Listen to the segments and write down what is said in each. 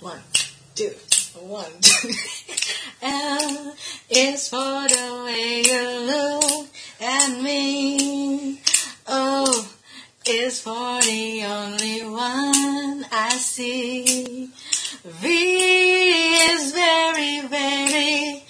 One, two, one, two. L is for the way you look at me. O is for the only one I see. V is very, very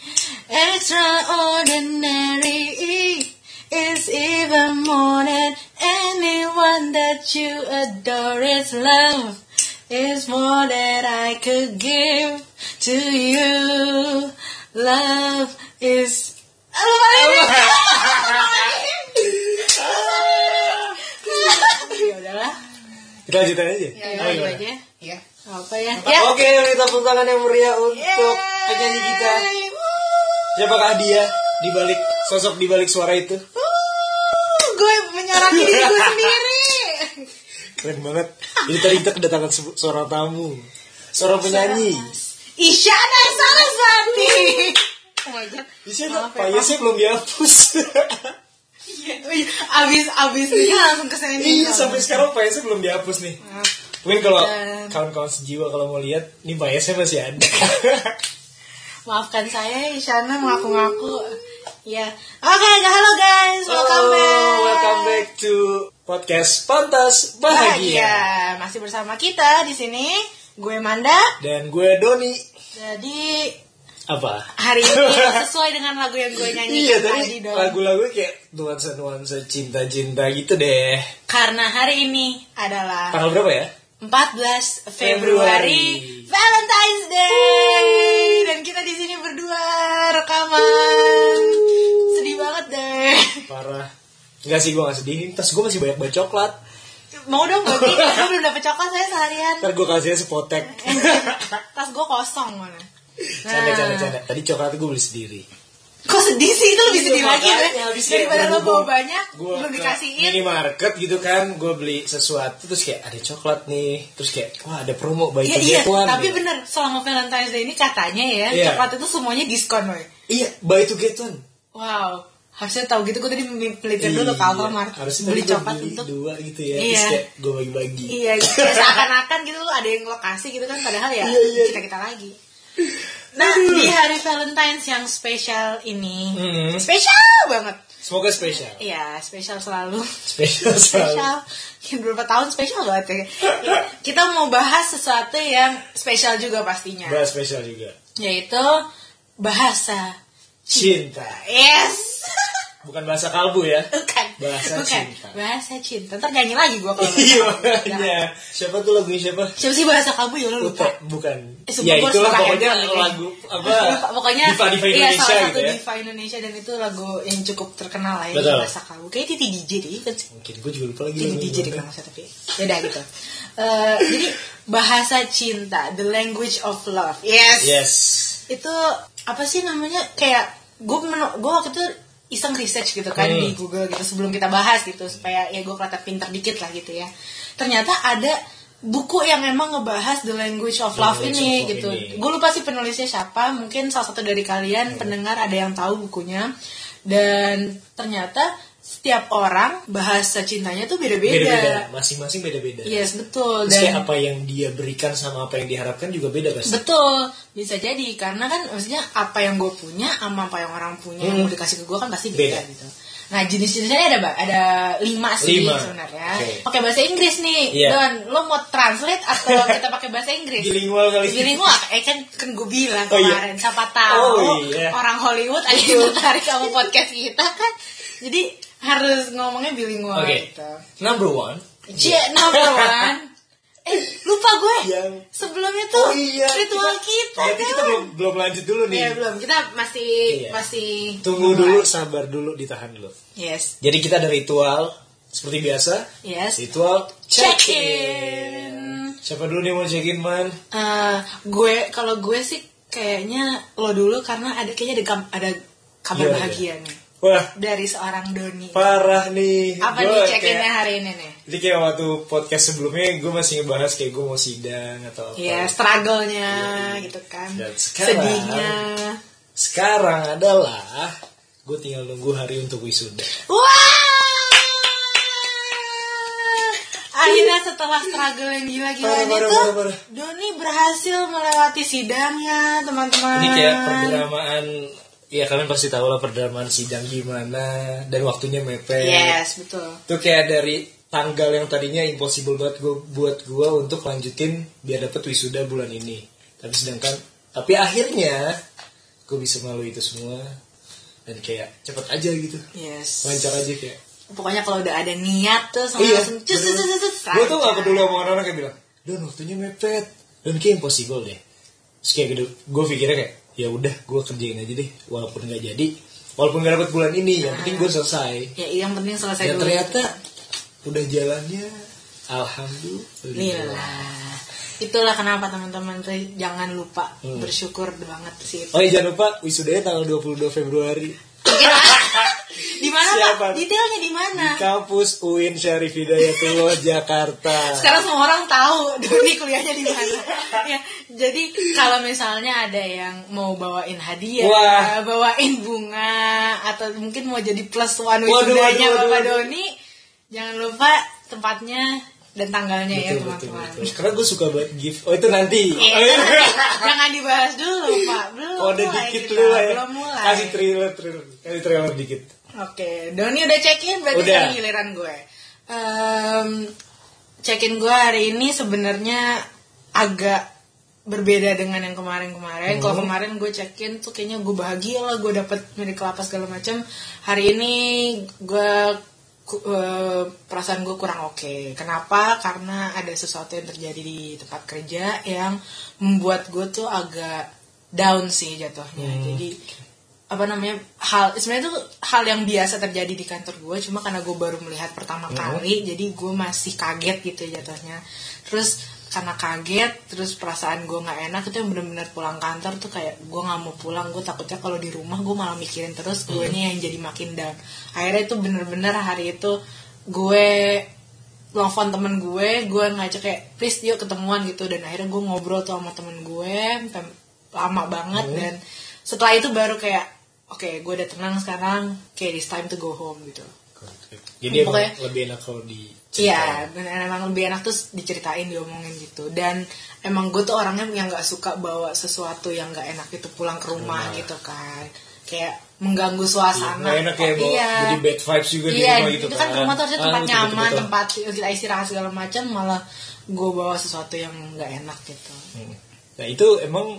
extraordinary. E is even more than anyone that you adore. It's love is more that I could give to you. Love is. ya udahlah. Kita lanjutin aja. Ya, Oh, ya, aja. Iya. Apa ya? Ya. Oke, kita tepuk tangan yang meriah untuk penyanyi kita. Siapakah dia di balik sosok di balik suara itu? Uh, gue menyoraki diri gue sendiri. Keren banget. Jadi tadi kita kedatangan se- seorang tamu, seorang penyanyi. Isyana Saraswati. Oh my god. Maaf ya, payasnya belum dihapus. Oh iya, abis abis ini langsung ke sini. iya, sampai sekarang payasnya belum dihapus nih. Mungkin kalau kawan-kawan sejiwa kalau mau lihat, nih payasnya masih ada. Maafkan saya, Isyana mengaku-ngaku. Ya, oke, halo guys, welcome back. welcome back to podcast Pantas Bahagia. Bahagia. Masih bersama kita di sini, gue Manda. Dan gue Doni. Jadi Apa? hari ini sesuai dengan lagu yang gue nyanyikan Iya tadi lagu-lagu kayak nuansa-nuansa cinta-cinta gitu deh. Karena hari ini adalah Tanggal berapa ya? 14 Februari Februari. Valentine's Day dan kita di sini berdua rekaman sedih banget deh Parah. Enggak sih gue gak sedih. Tas gue masih banyak banget coklat. mau dong bagi gue belum dapet coklat saya seharian Ntar gue kasihnya sepotek. tas gue kosong mana canda, canda, canda. Tadi coklat gue beli sendiri. kok sedih sih itu lebih Iya, sedih lagi habis daripada lo bawa banyak Gue belum dikasihin minimarket gitu kan. Gue beli sesuatu. Terus kayak ada coklat nih. Terus kayak wah ada promo by Iya two iya, one. tapi gitu. bener selama Valentine's Day ini katanya ya Iya. coklat itu semuanya diskon loh. Iya buy to get one. Wow, harusnya tahu gitu gue tadi melipir dulu ke Iya, Alfamart Harusnya beli coklat beli untuk dua gitu ya. Iya. Kayak gue bagi-bagi. Iya, kayak seakan-akan gitu loh ada yang lokasi gitu kan padahal ya Iya, iya. kita kita lagi. Nah di hari Valentine's yang spesial ini, Hmm. spesial banget. Semoga spesial. Iya, spesial selalu. Spesial. Spesial. Ya, berapa tahun spesial banget ya. Ya, Kita mau bahas sesuatu yang spesial juga pastinya, Bahas spesial juga. yaitu bahasa. Cinta. Yes. Bukan bahasa kalbu ya. Bukan. Bahasa Bukan. cinta. Bahasa cinta. Ntar nyanyi lagi gue kalau Iya makanya. Siapa tuh lagunya siapa? Siapa sih bahasa kamu ya lo lupa? Bukan. Eh, ya gua itulah pokoknya nih. lagu apa? Pokoknya Diva Diva iya, Indonesia salah gitu satu ya. diva Indonesia dan itu lagu yang cukup terkenal lah ya Betul. bahasa kamu. Kayaknya Titi DJ deh kan sih. Mungkin gue juga lupa lagi. Titi DJ deh kalau salah tapi beda gitu. Eh, jadi bahasa cinta, the language of love. Yes. Yes. Itu apa sih namanya kayak gue gue waktu itu iseng research gitu kan Hmm. di Google gitu sebelum kita bahas gitu supaya ya gue kelihatan pinter dikit lah gitu ya. Ternyata ada buku yang emang ngebahas the language of love Language ini of love gitu. Gue lupa sih penulisnya siapa, mungkin salah satu dari kalian pendengar ada yang tahu bukunya. Dan ternyata setiap orang bahasa cintanya tuh Beda-beda. beda-beda. Masing-masing beda-beda. Yes, betul. Terus Dan apa yang dia berikan sama apa yang diharapkan juga beda pasti. betul bisa jadi karena kan maksudnya apa yang gue punya sama apa yang orang punya yang Hmm. mau dikasih ke gue kan pasti beda, Beda. gitu. Nah jenis-jenisnya ada Mbak, ada lima sih Lima. sebenarnya. Oke. Pakai bahasa Inggris nih, Iya. Don. Lo mau translate atau kita pakai bahasa Inggris? Bilingual kali. Bilingual, eh kan kan gue bilang Oh, iya. kemarin, siapa tahu Oh, iya. orang Hollywood ada yang tertarik sama podcast kita kan. Jadi harus ngomongnya bilingual Oke. gitu. Number one. C number one. Eh lupa gue. Yang- Sebelumnya tuh Oh iya. ritual kita. Berarti kita belum belum lanjut dulu nih. Iya belum. Kita masih Iya. masih Tunggu mulai. dulu, sabar dulu, ditahan dulu. Yes. Jadi kita ada ritual seperti biasa. Yes. Ritual Check check in. in. Siapa dulu nih mau check in man? Eh, gue kalau gue sih kayaknya lo dulu karena ada kayaknya ada ada kabar Iya, bahagia nih Wah, dari seorang Doni. parah nih. Apa nih Gua check kayak- innya hari ini nih? Jadi kayak waktu podcast sebelumnya gue masih ngebahas kayak gue mau sidang atau apa. Iya, struggle-nya gitu kan. Dan sekarang- Sedihnya. Sekarang adalah gue tinggal nunggu hari untuk wisuda. Wah! akhirnya setelah struggle yang gila-gila Parah, parah, itu parah, parah. Doni berhasil melewati sidangnya teman-teman Ini kayak perdramaan Ya kalian pasti tahu lah perdramaan sidang gimana Dan waktunya mepet. Yes betul. Itu kayak dari tanggal yang tadinya impossible banget gue buat gue untuk lanjutin biar dapet wisuda bulan ini. Tapi sedangkan tapi akhirnya gue bisa melalui itu semua dan kayak cepet aja gitu. Yes. Lancar aja kayak. Pokoknya kalau udah ada niat tuh sama iya. langsung cus cus cus cus gue tuh gak peduli sama orang-orang kayak bilang don waktunya mepet. Dan kayak impossible deh. Terus kayak gitu gue pikirnya kayak ya udah gue kerjain aja deh walaupun nggak jadi walaupun gak dapet bulan ini yang penting gue selesai. Ya yang penting selesai dulu. ternyata udah jalannya alhamdulillah. Lillah. Itulah kenapa teman-teman tuh jangan lupa bersyukur banget sih. oh iya jangan lupa wisudanya tanggal 22 Februari Di mana? Pak? Detailnya di mana? di kampus UIN Syarif Hidayatullah Jakarta Sekarang semua orang tahu Doni kuliahnya di mana. ya, jadi kalau misalnya ada yang mau bawain hadiah, Wah. bawain bunga atau mungkin mau jadi plus one wisudanya Bapak. Doni, jangan lupa tempatnya dan tanggalnya ya betul, betul, teman-teman. karena gue suka buat gift oh itu nanti Iya, Oh, iya. jangan dibahas dulu Pak. Belum Oh, mulai dikit dulu ya. Belum mulai. Kasih trailer, trailer, kasih trailer dikit. Oke, Doni udah check in berarti Udah. sekarang giliran gue. Em, check in gue hari ini sebenarnya agak berbeda dengan yang kemarin-kemarin. Kalau Hmm. kemarin gue check in tuh kayaknya gue bahagia lah gue dapet milik kelapa segala macam. Hari ini gue ku- eh, perasaan gue kurang oke. Kenapa? Karena ada sesuatu yang terjadi di tempat kerja yang membuat gue tuh agak down sih jatuhnya. Hmm. Jadi apa namanya hal sebenarnya itu hal yang biasa terjadi di kantor gue cuma karena gue baru melihat pertama kali jadi gue masih kaget gitu jatuhnya. Terus karena kaget terus perasaan gue nggak enak itu yang bener-bener pulang kantor tuh kayak gue nggak mau pulang gue takutnya kalau di rumah gue malah mikirin terus gue yang jadi makin down. Akhirnya itu bener-bener hari itu gue telepon temen gue gue ngajak kayak please yuk ketemuan gitu. Dan akhirnya gue ngobrol tuh sama temen gue lama banget. Dan setelah itu baru kayak oke gue udah tenang sekarang kayak it's time to go home gitu Jadi emang Pokoknya- lebih enak kalau di Iya, dan emang lebih enak tuh diceritain, diomongin gitu. Dan emang gue tuh orangnya yang nggak suka bawa sesuatu yang nggak enak itu pulang ke rumah gitu kan. Kayak mengganggu suasana. Nggak enak ya, bawa iya. jadi bad vibes juga di Iya, rumah gitu itu kan rumah tuh harusnya Ah, tempat betul, nyaman, betul, betul. tempat kita istirahat segala macam, malah gue bawa sesuatu yang nggak enak gitu. Hmm. Nah itu emang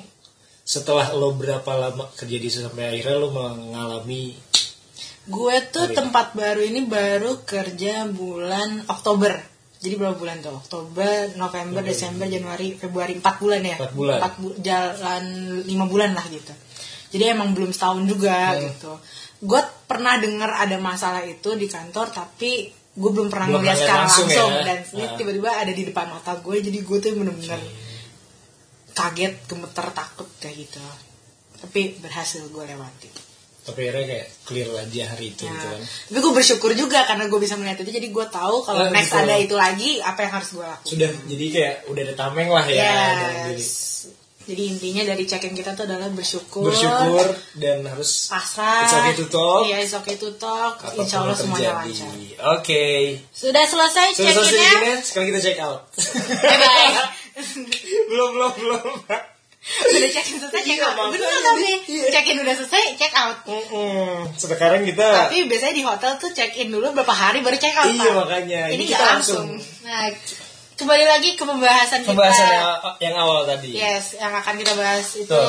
setelah lo berapa lama kerja di situ sampai akhirnya lo mengalami Gue tuh tempat baru ini baru kerja bulan Oktober. Jadi berapa bulan tuh? Oktober, November, Desember, Januari, Februari, 4 bulan ya? Empat bulan. Empat bu- jalan 5 bulan lah gitu. Jadi emang belum setahun juga Hmm. gitu. Gue pernah dengar ada masalah itu di kantor tapi gue belum pernah ngeliat secara langsung langsung, ya? dan ini Ah. tiba-tiba ada di depan mata gue jadi gue tuh bener-bener kaget, gemeter, takut kayak gitu. Tapi berhasil gue lewati. tapi akhirnya kayak clear aja hari itu Ya. gitu kan. Tapi gue bersyukur juga karena gue bisa melihat itu jadi gue tahu kalau Ah, next ada itu lagi apa yang harus gue lakukan. Sudah jadi kayak udah ada tameng lah ya. Yes. Jadi intinya dari check-in kita tuh adalah bersyukur, Bersyukur dan harus pasrah. It's okay to talk. Iya, it's okay to talk. apa pun Insya Allah semuanya lancar. Oke. Sudah selesai Sudah selesai check-innya. check-in-nya, sekarang kita check out. Bye bye. belum belum belum. Udah check-in selesai, check out. Bener tapi Iya. check-in udah selesai, check out. Sekarang kita Tapi biasanya di hotel tuh check-in dulu berapa hari baru check out. Iya, Pak. makanya. Ini nggak kita langsung. langsung. Nah, kembali lagi ke pembahasan, pembahasan kita. yang, yang awal tadi. Yes, yang akan kita bahas itu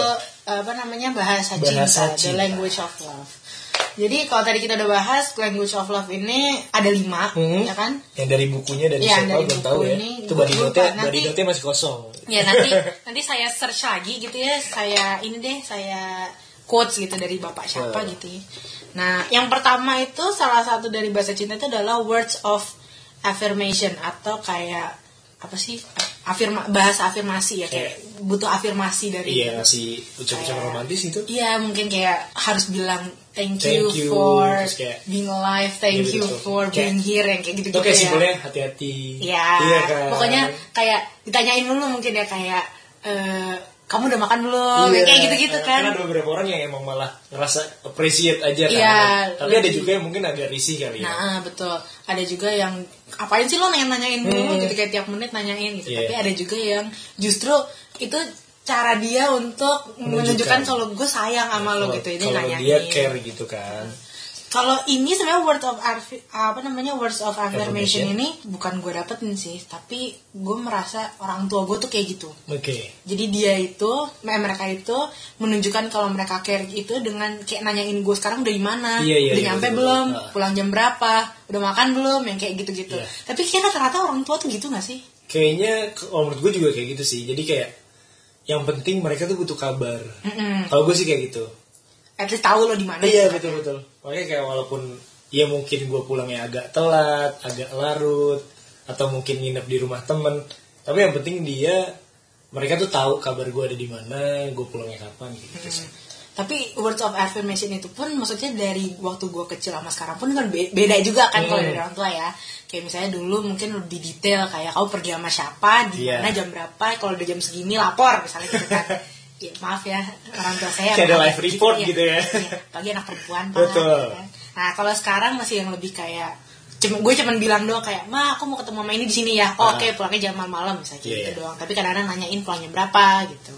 apa namanya bahasa, Bahasa cinta, the cinta. language of love. Jadi kalau tadi kita udah bahas language of love ini ada lima, Hmm. ya kan? Yang dari bukunya dari Iya, siapa dari belum tahu ya. ini. Itu body nanti- body note-nya masih kosong. Ya nanti nanti saya search lagi gitu ya, saya ini deh saya quotes gitu dari bapak siapa Oh. gitu. ya. Nah, yang pertama itu salah satu dari bahasa cinta itu adalah words of affirmation atau kayak apa sih afirma bahasa afirmasi ya kayak butuh afirmasi dari Iya, ucap-ucap Kayak- romantis itu. Iya mungkin kayak harus bilang thank you, Thank you, for kayak- being alive, thank Gitu, you gitu. for Kayak- being here yang kayak gitu Itu gitu kayak ya. simpelnya hati-hati. Iya, Iya kan. pokoknya kayak ditanyain dulu mungkin ya kayak eh, kamu udah makan belum Iya, kayak gitu-gitu kan Karena ada beberapa orang yang emang malah ngerasa appreciate aja kan. Iya, Tapi ada juga yang mungkin agak risih kali ya. Nah betul Ada juga yang Apain sih lo nanya-nanyain dulu Hmm. gitu Kayak tiap menit nanyain gitu Iya. Tapi ada juga yang Justru Itu cara dia untuk Menunjukkan, kalau gue sayang sama lo gitu Ini kalau dia care gitu kan. Kalau ini sebenarnya word of apa namanya words of affirmation Affirmation. ini bukan gue dapetin sih, tapi gue merasa orang tua gue tuh kayak gitu. Oke. Jadi dia itu, mereka itu menunjukkan kalau mereka care itu dengan kayak nanyain gue sekarang udah di mana, Iya, iya, udah iya, nyampe betul, belum. Ah. pulang jam berapa, udah makan belum, yang kayak gitu-gitu. Iya. Tapi kira rata-rata orang tua tuh gitu gak sih? Kayaknya kalau menurut gue juga kayak gitu sih. Jadi kayak yang penting mereka tuh butuh kabar. Mm-mm. Kalau gue sih kayak gitu. At least tahu lo di mana. Iya betul betul. Makanya kayak walaupun ya mungkin gue pulangnya agak telat, agak larut, atau mungkin nginep di rumah temen, tapi yang penting dia mereka tuh tahu kabar gue ada di mana, gue pulangnya kapan gitu. sih. Tapi words of affirmation itu pun maksudnya dari waktu gue kecil sama sekarang pun kan be- beda juga kan kalau Hmm. dari orang tua ya. Kayak misalnya dulu mungkin lebih detail kayak kamu pergi sama siapa, di Iya. mana jam berapa, kalau udah jam segini lapor misalnya gitu kan. Ya, maaf ya orang tua saya. Kayak ada live report iya. gitu ya. Iya, pagi anak perempuan Pak, Betul. kan. Nah kalau sekarang masih yang lebih kayak cuma gue cuman bilang doang kayak ma aku mau ketemu mama ini di sini ya oh, Ah. oke pulangnya jam malam misalnya Iya, gitu iya. doang tapi kadang-kadang nanyain pulangnya berapa gitu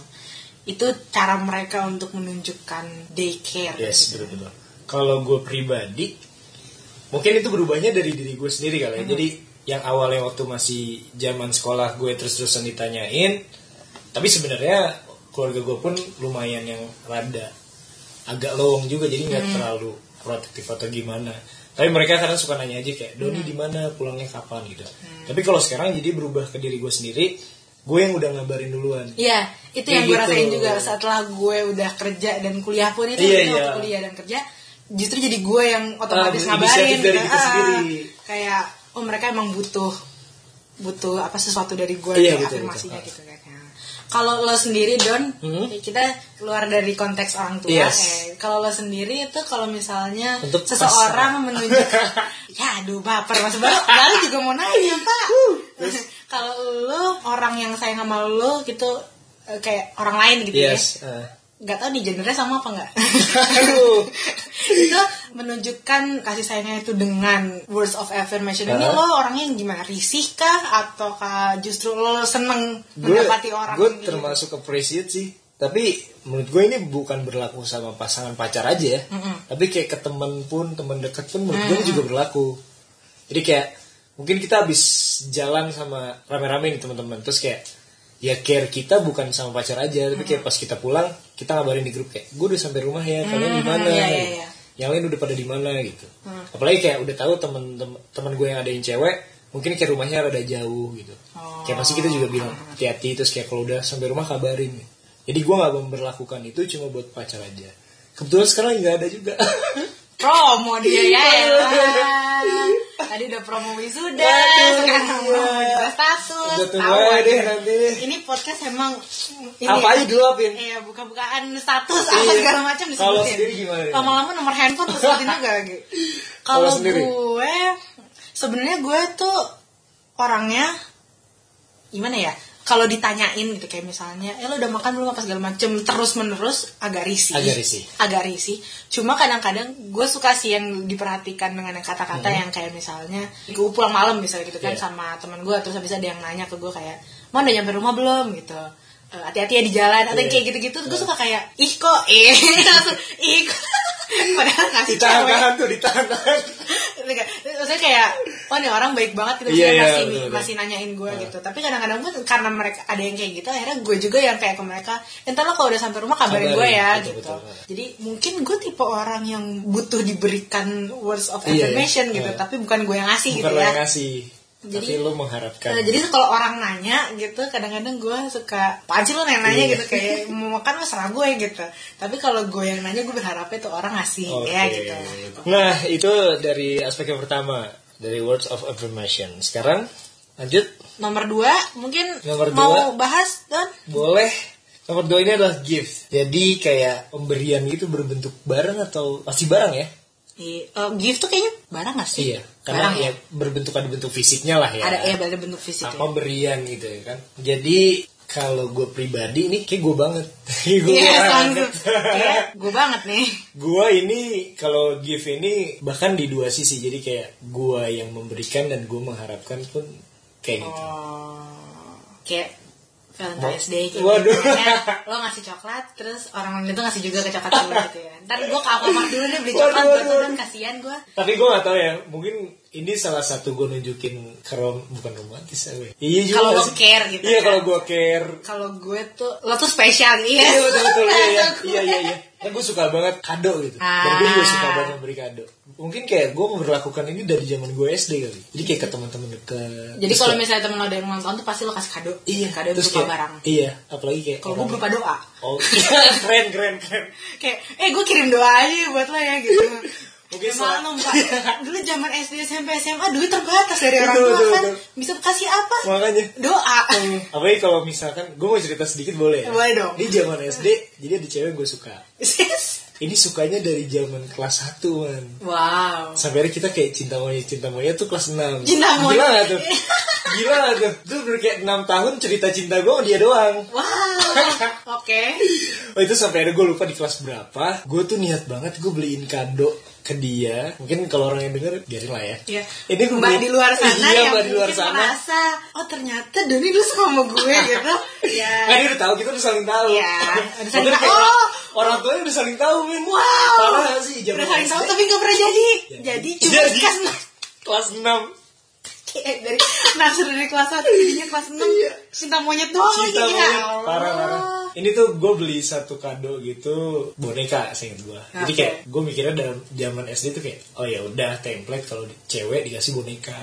itu cara mereka untuk menunjukkan they care Yes gitu. betul betul. Kalau gue pribadi, mungkin itu berubahnya dari diri gue sendiri kali ya. Jadi yang awalnya waktu masih zaman sekolah gue terus-terusan ditanyain, tapi sebenarnya keluarga gue pun lumayan yang rada agak lowong juga, jadi nggak terlalu protektif atau gimana. Tapi mereka kadang suka nanya aja kayak Doni di mana pulangnya kapan gitu. Tapi kalau sekarang jadi berubah ke diri gue sendiri, gue yang udah ngabarin duluan. Iya, itu Kayak yang gue gitu. rasain juga setelah gue udah kerja dan kuliah pun itu Iya, iya. waktu kuliah dan kerja justru jadi gue yang otomatis Ah, ngabarin dari gitu. kita Ah, sendiri. kayak oh mereka emang butuh butuh apa sesuatu dari gue Iya, kayak betul, afirmasinya betul. gitu kan. Kalau lo sendiri Don, Hmm. kita keluar dari konteks orang tua. Yes. Eh, kalau lo sendiri itu kalau misalnya Untuk seseorang menunjukkan, ya aduh baper mas baru baru juga mau nanya pak. kalau lo orang yang sayang sama lo gitu eh, kayak orang lain gitu ya, Yes. Nggak tahu nih gendernya sama apa nggak? Aduh. itu menunjukkan kasih sayangnya itu dengan words of affirmation ini Hah? lo orangnya yang gimana risih kah ataukah justru lo seneng gue mendapati orang gue gitu? termasuk appreciate sih tapi menurut gue ini bukan berlaku sama pasangan pacar aja ya Mm-mm. tapi kayak ke temen pun temen deket pun menurut gue juga berlaku jadi kayak mungkin kita habis jalan sama rame-rame nih teman-teman terus kayak ya care kita bukan sama pacar aja tapi kayak pas kita pulang kita ngabarin di grup kayak gue udah sampai rumah ya kalian di mana iya, iya, gitu. iya. yang lain udah pada di mana gitu apalagi kayak udah tahu temen temen gue yang ada yang cewek mungkin kayak rumahnya rada jauh gitu Oh. kayak pasti kita juga bilang hati-hati terus kayak kalau udah sampai rumah kabarin jadi gue nggak memperlakukan itu cuma buat pacar aja kebetulan sekarang nggak ada juga promo dia ya elah. Tadi udah promo wisuda sekarang iya. promo juga status Udah Tahu aja aja. deh nanti. ini podcast emang ini apa ya. aja dulu apin Iya, buka-bukaan status apa Iya. segala macam disebutin. Kalau sendiri gimana? Lama-lama nomor handphone terus sebutin juga lagi. Kalau gue sebenarnya gue tuh orangnya gimana ya? Kalau ditanyain gitu kayak misalnya, eh lo udah makan belum apa segala macem terus menerus agak risih. Agak risih. Agak risih. Cuma kadang-kadang gue suka sih yang diperhatikan dengan yang kata-kata yang kayak misalnya gue pulang malam misalnya gitu kan Hmm. Iya. sama teman gue terus habis ada yang nanya ke gue kayak, mau udah nyampe rumah belum gitu. Eh, hati-hati ya di jalan atau Iya. kayak gitu-gitu gue suka kayak ih kok eh langsung ih kok padahal ngasih cewek. ditahan-tahan. Tuh Enggak, maksudnya kayak oh nih orang baik banget gitu Iya, maksudnya iya, masih betul, masih nanyain gue gitu. Tapi kadang-kadang pun karena mereka ada yang kayak gitu akhirnya gue juga yang kayak ke mereka entar lo kalau udah sampai rumah kabarin gue ya betul, gitu. betul, betul. jadi mungkin gue tipe orang yang butuh diberikan words of Iya, affirmation gitu iya. tapi bukan gue yang ngasih bukan gitu ya. yang ngasih Jadi- tapi lo mengharapkan Nah, jadi kalau orang nanya gitu kadang-kadang gue suka apaan sih lo nanya-nanya Iya. gitu kayak mau makan serah gue gitu tapi kalau gue yang nanya gue berharapnya tuh orang ngasih Oke. ya gitu Nah, itu dari aspek yang pertama, dari words of affirmation. Sekarang lanjut, nomor dua mungkin Nomor mau dua. bahas don boleh. Nomor dua ini adalah gift. Jadi kayak pemberian gitu berbentuk barang atau pasti barang ya? Iya, eh, gift tuh kayaknya barang gak sih? Iya, karena barang ya berbentuk ada bentuk fisiknya lah ya. Ada ya ada bentuk fisik Nah, ya. pemberian gitu ya kan. Jadi kalau gue pribadi ini kayak gue banget gue Iya, banget gue banget nih. gue ini kalau give ini bahkan di dua sisi jadi kayak gue yang memberikan dan gue mengharapkan pun kayak gitu Oh, kayak Valentine's Day gitu. Waduh. Misalnya lo ngasih coklat, terus orang lain itu ngasih juga ke coklat lo gitu ya. Ntar gue ke Alfamart dulu deh beli coklat buat waduh. kasihan gue. tapi gue gak tahu ya mungkin ini salah satu gue nunjukin ke rom bukan romantis ya? iya juga Kalau sih? care gitu iya kan. kalau gue care Kalau gue tuh, lo tuh spesial iya. iya betul betul iya iya gue. iya iya iya kan gue suka banget kado gitu dan gue juga suka banget memberi kado mungkin kayak gue memperlakukan ini dari zaman gue SD kali jadi kayak ke teman-teman dekat Jadi kalau misalnya temen lo ada yang ulang tahun tuh pasti lo kasih kado. iya Kado terus berupa kayak barang. iya apalagi kayak Kalau gue berupa doa. oh keren keren keren Kayak, eh gue kirim doa aja buat lo ya gitu. Mungkin Mbak, dulu zaman SD SMP SMA duit terbatas dari orang tua kan. betul. Bisa kasih apa? makanya Doa. apalagi kalau misalkan gue mau cerita sedikit boleh ya Boleh dong. ini zaman SD jadi ada cewek gue suka ini sukanya dari zaman kelas 1 man wow. sampai kita kayak cinta monyet cinta monyet tuh kelas 6 Cinta gila monyet. gak tuh gila gak tuh itu bener kayak 6 tahun cerita cinta gue sama dia doang Wow. Oke. Oh itu sampai ada gue lupa di kelas berapa Gue tuh niat banget gue beliin kado ke dia Mungkin kalau orang yang denger biarin lah ya Ya. Ini gue Mbak di luar sana Iya yang mbak di luar sana merasa oh ternyata Doni dulu suka sama gue gitu. Ya. Kan dia udah tahu kita udah saling tahu Iya, udah saling tahu. Oh. Orang tuanya udah saling tahu men Wow. Parah gak sih Udah saling tahu tapi gak pernah jadi. Jadi cuma Jadi. kelas Kelas 6 kayak dari naksir dari kelas 1 jadinya kelas 6 cinta monyet doang Cinta lagi monyet ya. Parah parah Ini tuh gue beli satu kado gitu Boneka seinget gue Jadi Oke. kayak gue mikirnya dalam zaman SD tuh kayak Oh ya udah template kalau cewek dikasih boneka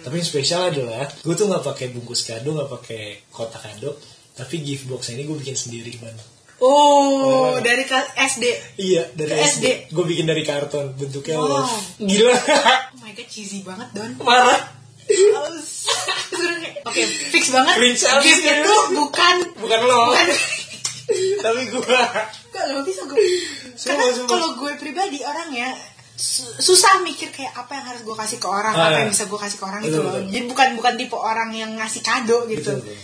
Tapi yang spesial adalah Gue tuh gak pakai bungkus kado gak pakai kotak kado Tapi gift box ini gue bikin sendiri man Oh, dari kelas SD. Iya dari Ke SD, Gue bikin dari karton Bentuknya Wow. love Gila Oh my god, cheesy banget, Don. Parah Oke, fix banget. Cringe Gift ya. itu bukan Bukan lo bukan Tapi gue Gak lo bisa gue Karena kalau gue pribadi orangnya su- susah mikir kayak apa yang harus gue kasih ke orang Ah, apa iya. yang bisa gue kasih ke orang Betul, gitu loh betul. jadi bukan bukan tipe orang yang ngasih kado gitu Betul, betul.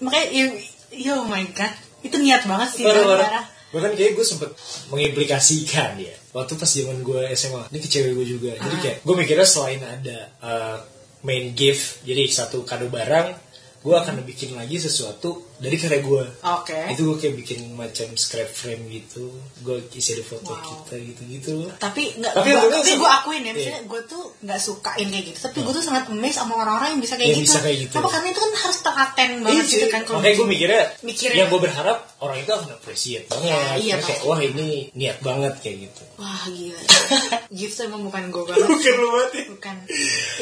makanya yo, yo oh my god itu niat banget sih parah. parah. Bahkan kayak gue sempet mengimplikasikan ya Waktu pas zaman gue SMA Ini ke cewek gue juga Jadi Ah. kayak gue mikirnya selain ada uh, main gift Jadi satu kado barang Gue akan bikin lagi sesuatu dari karya gue oke. Itu gue kayak bikin macam scrap frame gitu. Gue isi ada foto Wow. kita gitu-gitu. Tapi nggak Tapi gua- tapi gue akuin ya misalnya Iya. gue tuh nggak sukain kayak gitu. Tapi gue tuh sangat amazed sama orang-orang yang bisa kayak Yang gitu. bisa kayak gitu. apa karena itu kan harus telaten banget Iya gitu kan kalau Makanya gue mikirnya, Mikirnya- Yang gue berharap orang itu akan appreciate banget. Ya, iya, Terus kayak Pak. wah ini niat banget kayak gitu. Wah gila. Gift emang bukan gue banget. Bukan lu banget ya. bukan.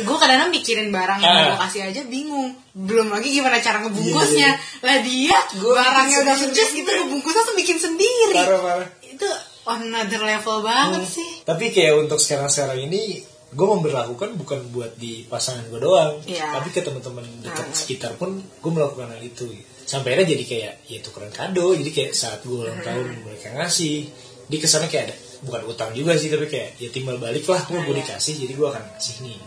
Gue kadang-kadang mikirin barang yang Ah. mau gue kasih aja bingung. Belum lagi gimana cara ngebungkusnya. Lah dia Gua barangnya udah sukses gitu ngebungkusnya tuh bikin sendiri Parah-parah itu on another level banget Hmm. sih Tapi kayak untuk sekarang-sekarang ini gue memperlakukan bukan buat di pasangan gue doang, Iya. tapi ke teman-teman dekat Hmm. sekitar pun gue melakukan hal itu. Sampai akhirnya jadi kayak ya tukeran kado, jadi kayak saat gue ulang Hmm. tahun mereka ngasih, di ke sana kayak ada bukan utang juga sih tapi kayak ya timbal balik lah gue Nah, gue iya. dikasih jadi gue akan kasih nih.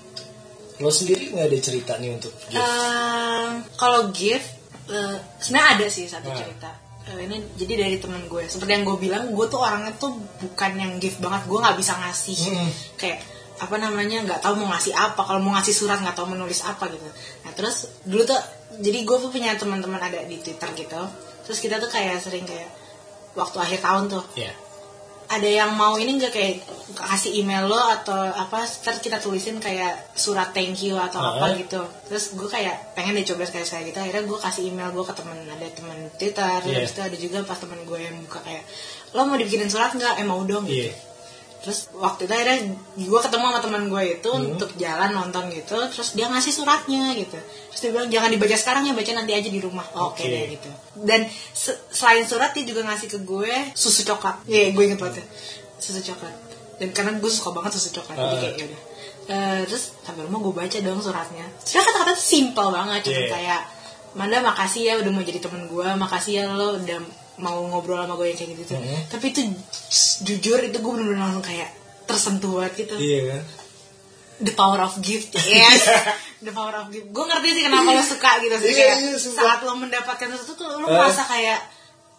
Lo sendiri nggak ada cerita nih untuk gift? Ehm, kalau gift eh, sebenarnya ada sih satu Ah. cerita. Eh, ini jadi dari temen gue. Seperti yang gue bilang gue tuh orangnya tuh bukan yang gift banget. Gue nggak bisa ngasih. Hmm. kayak apa namanya nggak tahu mau ngasih apa. Kalau mau ngasih surat nggak tahu menulis apa gitu. Nah terus dulu tuh jadi gue tuh punya teman-teman ada di twitter gitu. Terus kita tuh kayak sering kayak waktu akhir tahun tuh. Ya. Ada yang mau ini nggak kayak kasih email lo atau apa terus kita tulisin kayak surat thank you atau Ah. apa gitu terus gue kayak pengen deh coba sekali sekali gitu akhirnya gue kasih email gue ke temen ada temen twitter Iya. terus itu ada juga pas temen gue yang buka kayak lo mau dibikinin surat nggak eh mau dong gitu Iya. Terus waktu itu akhirnya gue ketemu sama teman gue itu Hmm. untuk jalan nonton gitu terus dia ngasih suratnya gitu terus dia bilang jangan dibaca sekarang ya baca nanti aja di rumah oke Oke. deh gitu dan se- selain surat dia juga ngasih ke gue susu coklat iya gue inget banget ya. susu coklat dan karena gue suka banget susu coklat jadi Ah. kayak yaudah Eh, terus sampai rumah gue baca dong suratnya sebenarnya kata-kata simple banget cuma Iya. kayak Manda makasih ya udah mau jadi temen gue makasih ya lo udah mau ngobrol sama gue yang kayak gitu Mhm. tapi itu jujur itu gue bener-bener langsung kayak tersentuh banget gitu Iya kan? the power of gift yes the power of give gue ngerti sih kenapa lo suka gitu sih Iya, iya, saat lo mendapatkan sesuatu tuh lo Eh. merasa kayak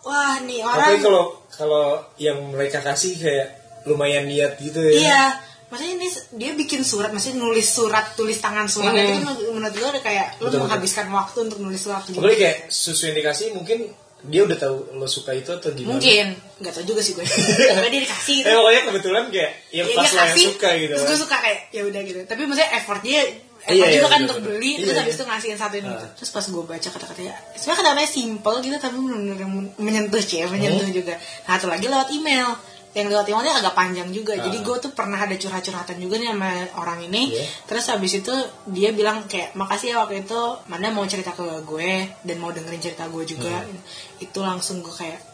wah nih Tapi orang kalau kalau yang mereka kasih kayak lumayan niat gitu ya. iya maksudnya ini dia bikin surat maksudnya nulis surat tulis tangan surat Hmm. itu menurut gue udah kayak lo menghabiskan waktu untuk nulis surat gitu Apalagi kayak sesuai yang dikasih mungkin dia udah tahu lo suka itu atau gimana. mungkin nggak tau juga sih gue Pokoknya dia dikasih gitu Eh pokoknya kebetulan kayak yang Ya, pas lo yang suka gitu. terus gue suka kayak ya udah gitu tapi maksudnya effort dia effort Iya, iya, juga kan bener, untuk bener. beli Iya, terus habis iya. itu ngasihin satu ini Ah. terus pas gue baca kata-katanya sebenarnya kata-katanya simple gitu tapi benar-benar men- menyentuh sih menyentuh Hmm. juga nah satu lagi lewat email yang lewat emailnya agak panjang juga Ah. jadi gue tuh pernah ada curhat-curhatan juga nih sama orang ini Iya. terus habis itu dia bilang kayak makasih ya waktu itu mana mau cerita ke gue dan mau dengerin cerita gue juga Hmm. itu langsung gue kayak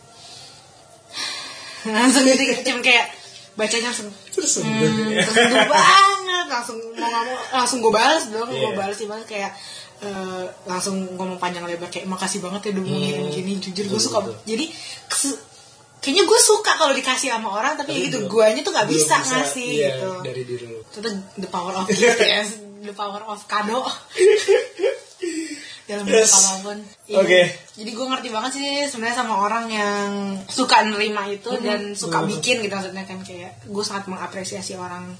langsung jadi cuma kayak bacanya langsung Tersentuh. hmm, tersentuh banget langsung mau mau langsung gue balas dong gue Iya. balas sih banget kayak eh, langsung ngomong panjang lebar kayak makasih banget ya udah mau ngirim Hmm. gini jujur gue suka jadi kayaknya gue suka kalau dikasih sama orang tapi, Tapi gitu belum- guanya tuh nggak bisa, ngasih iya, gitu dari diri lo. itu the power of gift ya the power of kado dalam bentuk Yes. apa pun Iya. Oke. jadi gue ngerti banget sih sebenarnya sama orang yang suka nerima itu dan suka Hmm. bikin gitu maksudnya kan kayak gue sangat mengapresiasi orang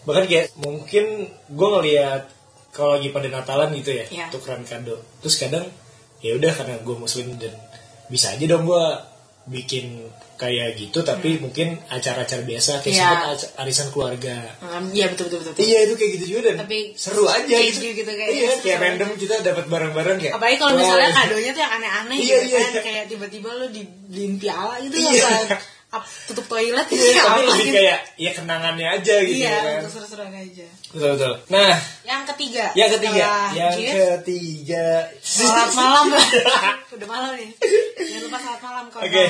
Bahkan kayak mungkin gue ngeliat kalau lagi pada Natalan gitu ya, Iya. tukeran kado. Terus kadang ya udah karena gue muslim dan bisa aja dong gue bikin kayak gitu tapi mungkin acara-acara biasa kayak Hmm. Iya. sempet aca- arisan keluarga. Um, iya betul betul betul, betul. Iya itu kayak gitu juga dan Tapi seru aja kayak gitu. gitu kayak iya, seru kayak random kita dapat barang-barang kayak. apalagi kalau wow. misalnya kadonya tuh yang aneh-aneh Iya, gitu iya, kan iya. kayak tiba-tiba lo dibeliin piala gitu Iya. apa ap- tutup toilet gitu Iya, tapi lebih gitu. kayak ya kenangannya aja gitu iya kan. untuk seru-seruan aja Betul betul. Nah, yang ketiga yang ketiga, yang ketiga. Selamat malam Udah malam nih Jangan lupa selamat malam kawan Oke.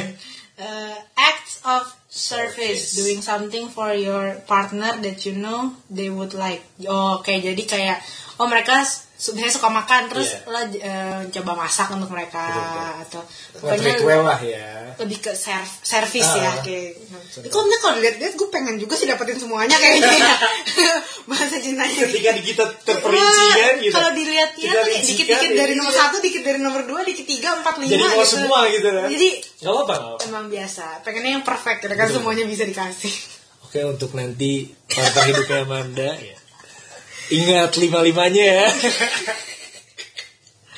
Uh, acts of service Service. Doing something for your partner That you know they would like Oh, Oke jadi kayak Oh mereka sebenarnya suka makan Terus Iya. lo uh, coba masak untuk mereka Betul, Atau Buat ritual lah ya. lebih ke serv service Ah, ya kayak betul. kok kalau dilihat-lihat gue pengen juga sih dapetin semuanya kayaknya ya. bahasa cintanya Ketika kita terperinci kan gitu. Kalau ya Kita tuh kayak rincikan, dikit-dikit dari iya. nomor satu, dikit dari nomor dua, dikit tiga, empat, lima. Jadi mau semua gitu kan. Jadi nggak apa-apa. emang biasa. Pengennya yang perfect, ya kan semuanya bisa dikasih. Oke untuk nanti partner hidupnya Amanda ya. Ingat lima-limanya ya.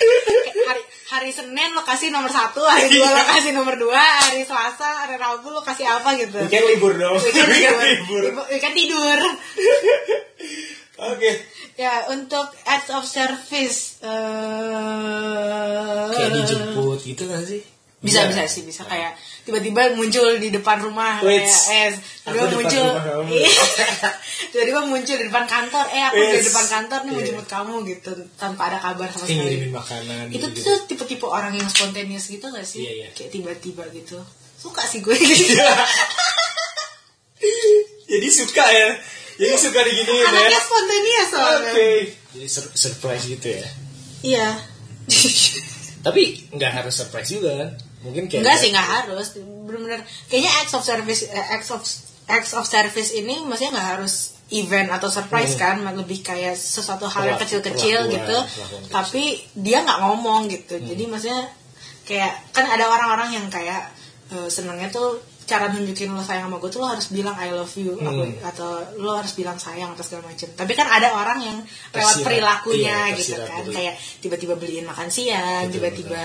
Kayak hari hari Senin lo kasih nomor satu, hari dua lo kasih nomor dua, hari Selasa, hari Rabu lo kasih apa gitu. Weekend libur dong. Weekend libur. Ibu- Weekend tidur. Oke. Ya untuk acts of service. eh Kayak dijemput gitu kan sih? bisa bisa sih bisa kayak tiba-tiba muncul di depan rumah kayak Wits. eh Aku tiba depan muncul. Iya. tiba-tiba muncul di depan kantor eh aku di Wits. depan kantor nih mau Iya. jemput kamu gitu tanpa ada kabar sama Kayak sekali makanan itu gitu. tuh tipe-tipe orang yang spontaneous gitu gak sih Iya, iya. kayak tiba-tiba gitu suka sih gue gitu Jadi suka ya. Jadi suka diginiin ya. anaknya spontaneous Oke. soalnya Jadi sur- surprise gitu ya. iya Tapi nggak harus surprise juga kan? Mungkin kayak Enggak sih, nggak harus. Bener-bener kayaknya acts of service, eh, acts of acts of service ini maksudnya nggak harus event atau surprise kan, lebih kayak sesuatu hal yang kecil-kecil gitu. kecil. Tapi dia nggak ngomong gitu. Jadi maksudnya kayak kan ada orang-orang yang kayak eh, senengnya tuh cara nunjukin lo sayang sama gue tuh lo harus bilang I love you Hmm. aku- atau lo harus bilang sayang atau segala macam. Tapi kan ada orang yang lewat perilakunya Iya, gitu tersirat, kan, betul. kayak tiba-tiba beliin makan siang, Betul, tiba-tiba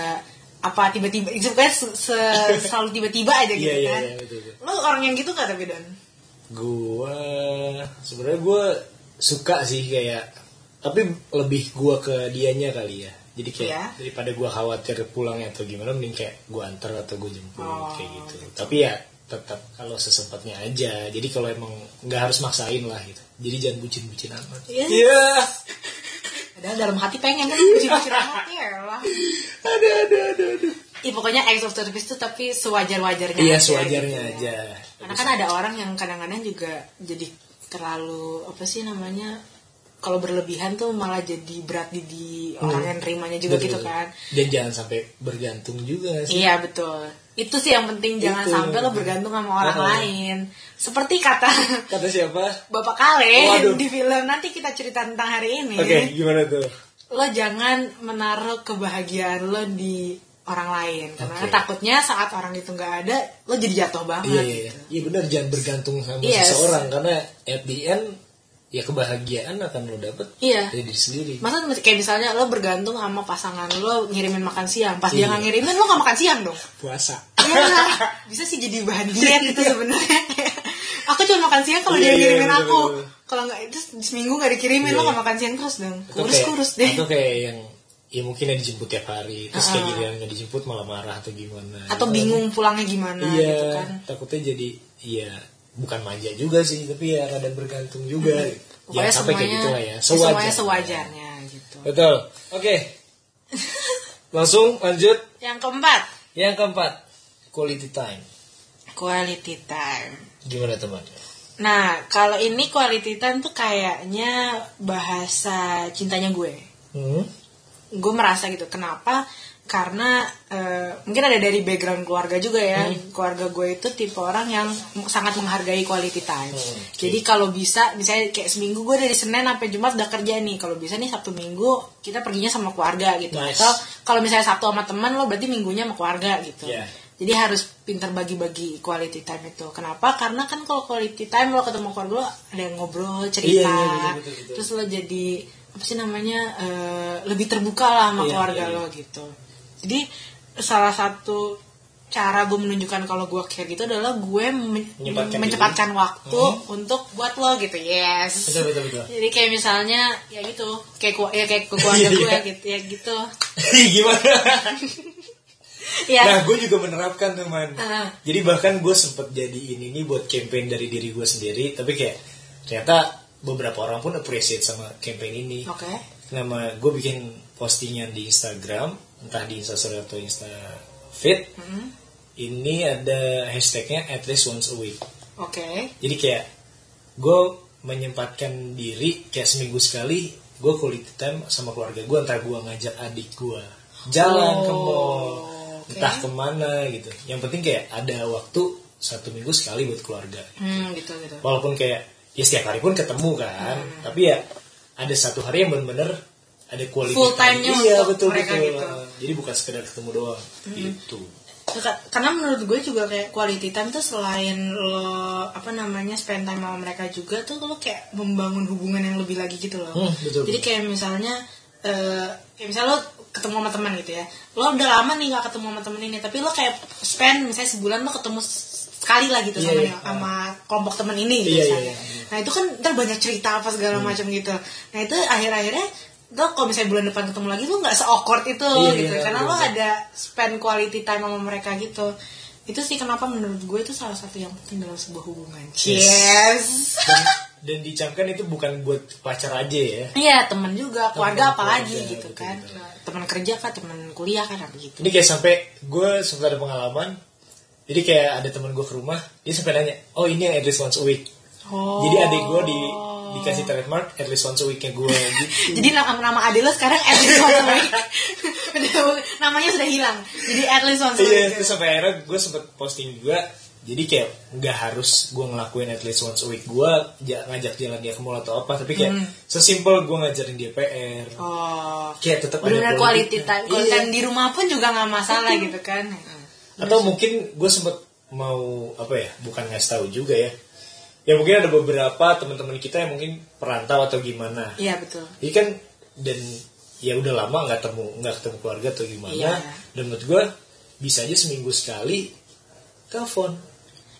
apa tiba-tiba itu kan se- se- selalu tiba-tiba aja gitu Iya, iya, kan. iya, betul, betul. Lo orang yang gitu gak tapi Dan? Gua sebenarnya gua suka sih kayak tapi lebih gua ke dianya kali ya. Jadi kayak Iya. daripada gua khawatir pulangnya atau gimana mending kayak gua antar atau gua jemput Oh, kayak gitu. Tapi ya tetap kalau sesempatnya aja. Jadi kalau emang nggak harus maksain lah gitu. Jadi jangan bucin-bucin amat. Iya. Iya. Padahal dalam hati pengen kan bucin-bucin amat ya lah. Ada ada ada ada. Ih, pokoknya acts of service tuh tapi sewajar-wajarnya Iya aja sewajarnya gitu ya. aja. Karena kan ada orang yang kadang-kadang juga jadi terlalu apa sih namanya kalau berlebihan tuh malah jadi berat di, di orang yang nerimanya juga Hmm. Betul, gitu kan. Dan jangan sampai bergantung juga sih. Iya betul. Itu sih yang penting jangan Itu. sampai lo bergantung sama orang lain seperti kata Kata siapa? Bapak Kale Waduh. di film nanti kita cerita tentang hari ini Oke, gimana tuh? lo jangan menaruh kebahagiaan lo di orang lain karena Oke. takutnya saat orang itu nggak ada lo jadi jatuh banget Iya, iya, gitu. iya benar jangan bergantung sama Yes. seseorang karena at the end ya kebahagiaan akan lo dapet Iya. dari diri sendiri. Masa kayak misalnya lo bergantung sama pasangan lo ngirimin makan siang, pas dia Iya. nggak ngirimin lo nggak makan siang dong. Puasa. Iya, bisa sih jadi bahan diet itu sebenarnya. aku cuma makan siang kalau Iya, dia iya, ngirimin bener, aku. Kalau nggak itu seminggu nggak dikirimin Iya, lo iya. nggak makan siang terus dong. Atau Kurus kayak- kurus deh. Atau kayak yang ya mungkin yang dijemput tiap hari terus kayak Ah. giliran nggak dijemput malah marah atau gimana. Atau bingung pulangnya gimana Iya, gitu kan. takutnya jadi ya bukan manja juga sih tapi ya kadang bergantung juga. Pokoknya Jangan sampai kayak semuanya, gitu lah ya. semuanya sewajarnya gitu. Betul. Oke. Langsung lanjut Yang keempat, yang keempat quality time. quality time. Gimana teman? Nah, kalau ini quality time tuh kayaknya bahasa cintanya gue. Hmm? Gue merasa gitu. Kenapa? Karena eh, mungkin ada dari background keluarga juga ya. Keluarga gue itu tipe orang yang sangat menghargai quality time. Hmm, Jadi kalau bisa, misalnya kayak seminggu gue dari Senin sampai Jumat udah kerja nih. Kalau bisa nih Sabtu Minggu kita perginya sama keluarga gitu. Nice. Atau kalau misalnya Sabtu sama teman lo berarti minggunya sama keluarga gitu. Yeah. Jadi harus pintar bagi-bagi quality time itu. Kenapa? Karena kan kalau quality time lo ketemu keluarga lo ada yang ngobrol, cerita. Iya, iya, betul, betul, betul. Terus lo jadi apa sih namanya eh, lebih terbuka lah sama Iya, keluarga iya, iya. lo gitu. Jadi salah satu cara gue menunjukkan kalau gue care gitu adalah gue men- mencepatkan diri. waktu untuk buat lo gitu. Yes. Betul betul betul. Jadi kayak misalnya ya gitu, kayak ya kayak ke keluarga Iya, gue iya. gitu ya gitu. Gimana? Ya. Nah, gue juga menerapkan tuh man. Ah. Jadi bahkan gue sempet jadi ini nih buat campaign dari diri gue sendiri, tapi kayak ternyata beberapa orang pun appreciate sama campaign ini. Oke. Nama gue bikin postingan di Instagram, entah di Instastory atau Insta Feed. Hmm. Ini ada hashtagnya at least once a week. Oke. Jadi kayak gue menyempatkan diri kayak seminggu sekali gue quality time sama keluarga gue entah gue ngajak adik gue jalan ke Oh, mall oke. entah ke mana gitu yang penting kayak ada waktu satu minggu sekali buat keluarga Hmm, gitu gitu. walaupun kayak ya setiap hari pun ketemu kan Hmm. tapi ya ada satu hari yang bener-bener ada quality Full time. time-nya iya untuk betul mereka betul gitu. jadi bukan sekedar ketemu doang gitu Ka- Karena menurut gue juga kayak quality time tuh selain lo apa namanya spend time sama mereka juga tuh lo kayak membangun hubungan yang lebih lagi gitu loh. Hmm, betul, Jadi kayak misalnya eh kayak misalnya lo ketemu sama teman gitu ya. Lo udah lama nih gak ketemu sama temen ini, tapi lo kayak spend misalnya sebulan lo ketemu sekali lah gitu Iya, sama iya. sama kelompok temen ini gitu Iya, iya, misalnya. iya. Nah itu kan ntar banyak cerita apa segala Hmm. macam gitu. Nah itu akhir-akhirnya lo kalau misalnya bulan depan ketemu lagi lo nggak se-awkward itu Iya, gitu. iya, karena betul, lo betul. ada spend quality time sama mereka gitu. Itu sih kenapa menurut gue itu salah satu yang penting dalam sebuah hubungan. Yes. Dan, dan dicamkan itu bukan buat pacar aja ya. Iya teman juga keluarga Teman, apalagi keluarga, gitu betul, kan. Betul. teman kerja kah teman kuliah kan apa gitu. Ini kayak sampai gue sempat ada pengalaman. Jadi kayak ada teman gue ke rumah, dia sampai nanya, oh ini yang at least once a week. oh. Jadi adik gue di dikasih trademark at least once a weeknya gue gitu. jadi nama nama adik lo sekarang at least once a week namanya sudah hilang jadi at least once a Iya, week terus sampai akhirnya gue sempet posting juga. Jadi kayak nggak harus gue ngelakuin at least once a week gue ja- ngajak jalan dia ke mall atau apa, tapi kayak sesimpel gue ngajarin dia PR. oh Kayak tetap ada quality time quality Iya. di rumah pun juga nggak masalah gitu kan Atau mungkin gue sempet mau apa ya, bukan ngasih tahu juga ya. Ya mungkin ada beberapa teman-teman kita yang mungkin perantau atau gimana. iya betul Jadi kan dan ya udah lama nggak ketemu nggak ketemu keluarga atau gimana. Iya. Dan menurut gue bisa aja seminggu sekali telepon,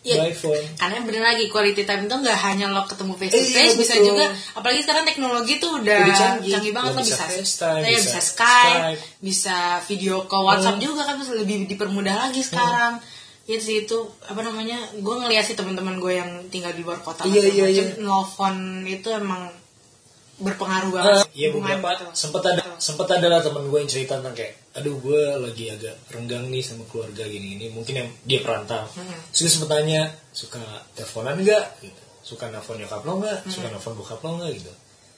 by phone. Karena bener lagi quality time itu nggak hanya lo ketemu face to Iya, face, bisa betul. juga apalagi sekarang teknologi tuh udah, Udah canggih. banget Lo bisa bisa FaceTime, iya, bisa bisa Skype, Skype. bisa video call WhatsApp juga kan lebih dipermudah lagi sekarang. Ya sih itu apa namanya? Gue ngeliat sih teman-teman gue yang tinggal di luar kota Iya, iya, iya. nelfon itu emang berpengaruh banget. Ah, Iya hubungan beberapa gitu. sempat ada sempat ada lah teman gue yang cerita tentang kayak aduh gue lagi agak renggang nih sama keluarga gini gini mungkin yang dia perantau Hmm. terus sempet tanya suka teleponan nggak gitu suka nelfon nyokap lo nggak Hmm. suka nelfon bokap lo nggak gitu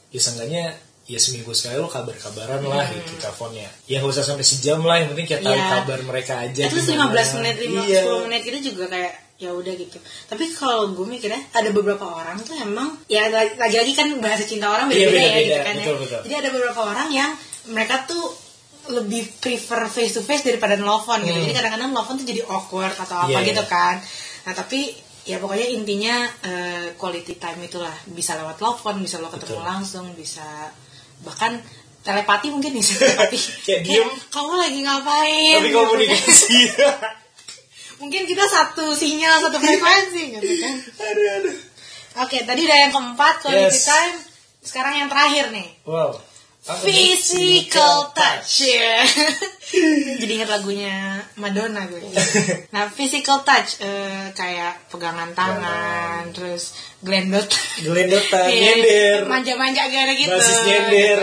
ya seenggaknya ya seminggu sekali lo kabar-kabaran lah gitu teleponnya ya nggak usah sampai sejam lah yang penting kayak tahu Iya. kabar mereka aja least gimana. 15 menit, 5, iya. 10 menit itu juga kayak ya udah gitu. Tapi kalau gue mikirnya ada beberapa orang tuh emang ya lagi-lagi kan bahasa cinta orang Iya, beda-beda ya beda-beda. gitu kan Betul, ya. betul. Jadi ada beberapa orang yang mereka tuh lebih prefer face to face daripada nelfon gitu. Hmm. Jadi kadang-kadang nelfon tuh jadi awkward atau apa Iya, gitu iya. kan. Nah, tapi ya pokoknya intinya eh, quality time itulah bisa lewat telepon, bisa lo ketemu Betul. langsung, bisa bahkan telepati mungkin bisa telepati. Kayak diem. kamu lagi ngapain? tapi Gitu. komunikasi mungkin kita satu sinyal satu frekuensi gitu kan aduh aduh oke tadi udah yang keempat quality Yes. time sekarang yang terakhir nih wow? Physical touch ya jadi ingat lagunya Madonna gue nah physical touch eh, kayak pegangan tangan terus glendot Gelendotan, Iya, nyender manja-manja gara gitu basis nyender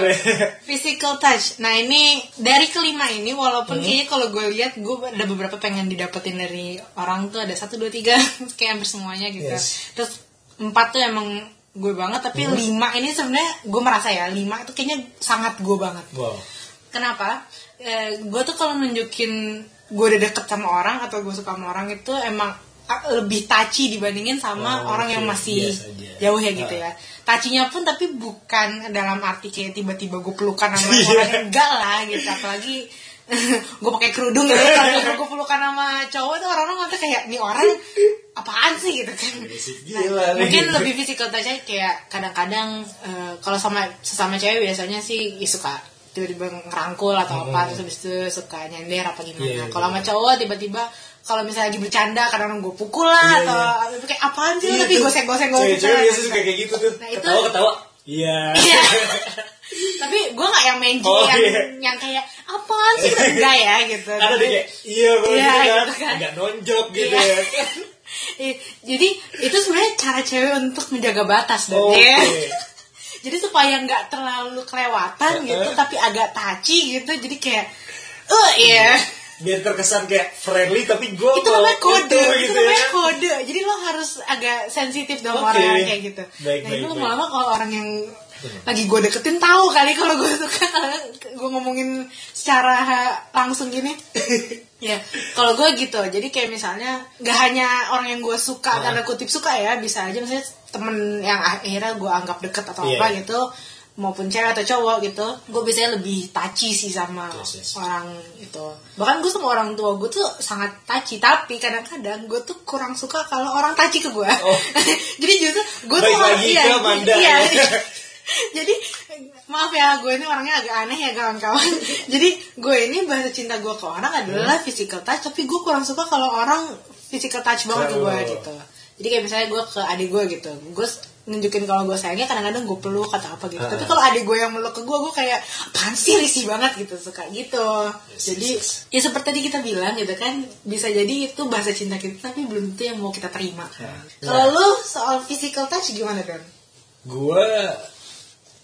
physical touch. Nah ini dari kelima ini walaupun Hmm. kayaknya kalau gue lihat gue ada beberapa pengen didapetin dari orang tuh ada satu dua tiga kayak hampir semuanya gitu. Yes. Terus empat tuh emang gue banget tapi Hmm. lima ini sebenarnya gue merasa ya lima itu kayaknya sangat gue banget. wow Kenapa? Eh, gue tuh kalau nunjukin gue udah deket sama orang atau gue suka sama orang itu emang ah, lebih touchy dibandingin sama Oh, orang yang oke. masih aja. jauh ya gitu Ah. ya. Tacinya pun tapi bukan dalam arti kayak tiba-tiba gue pelukan sama Iya. orang enggak lah gitu apalagi gue pakai kerudung gitu kalau gue pelukan sama cowok tuh orang-orang ngerti kayak nih orang apaan sih gitu kan Basic Nah, gila nih. mungkin lebih physical touch kayak kadang-kadang eh, kalau sama sesama cewek biasanya sih ya suka tiba-tiba ngerangkul atau apa terus habis itu suka nyender apa gimana Hmm. Iya, iya, kalau sama iya. cowok tiba-tiba kalau misalnya lagi bercanda kadang gue pukul lah Iya, atau kayak apaan sih lu?" Iya tapi tuh. goseng-goseng gue biasa suka kayak gitu tuh Nah, itu- ketawa ketawa iya Iya. tapi gue gak yang main Oh, yang iya. yang kayak apaan sih enggak ya gitu ada deh kayak iya kalau Iya, gitu kan gitu kan. agak nonjok gitu Iya. ya kan Eh, jadi itu sebenarnya cara cewek untuk menjaga batas dan Oke. ya. jadi supaya nggak terlalu kelewatan gitu tapi agak taci gitu jadi kayak eh iya biar terkesan kayak friendly tapi gue itu namanya kode itu, gitu namanya ya. kode jadi lo harus agak sensitif dong Oke. orang kayak gitu Baik, nah baik, itu lama-lama kalau orang yang lagi gue deketin tahu kali kalau gue suka gue ngomongin secara langsung gini ya kalau gue gitu jadi kayak misalnya nggak hanya orang yang gue suka Ah. tanda kutip suka ya bisa aja misalnya temen yang akhirnya gue anggap deket atau Iya. apa gitu maupun cewek atau cowok gitu gue biasanya lebih taci sih sama Yes, yes. orang itu bahkan gue sama orang tua gue tuh sangat taci tapi kadang-kadang gue tuh kurang suka kalau orang taci ke gue Oh. jadi justru gue tuh orang- iya, Amanda, iya, ya. iya. jadi maaf ya gue ini orangnya agak aneh ya kawan-kawan jadi gue ini bahasa cinta gue ke orang adalah physical touch tapi gue kurang suka kalau orang physical touch banget ke gue gitu jadi kayak misalnya gue ke adik gue gitu gue nunjukin kalau gue sayangnya kadang-kadang gue peluk atau apa gitu. Ah. tapi kalau adik gue yang meluk ke gue gue kayak apaan sih risih banget gitu suka gitu. Yes, jadi yes, ya seperti tadi kita bilang gitu kan bisa jadi itu bahasa cinta kita tapi belum tentu yang mau kita terima. Nah. kalau lu soal physical touch gimana kan gue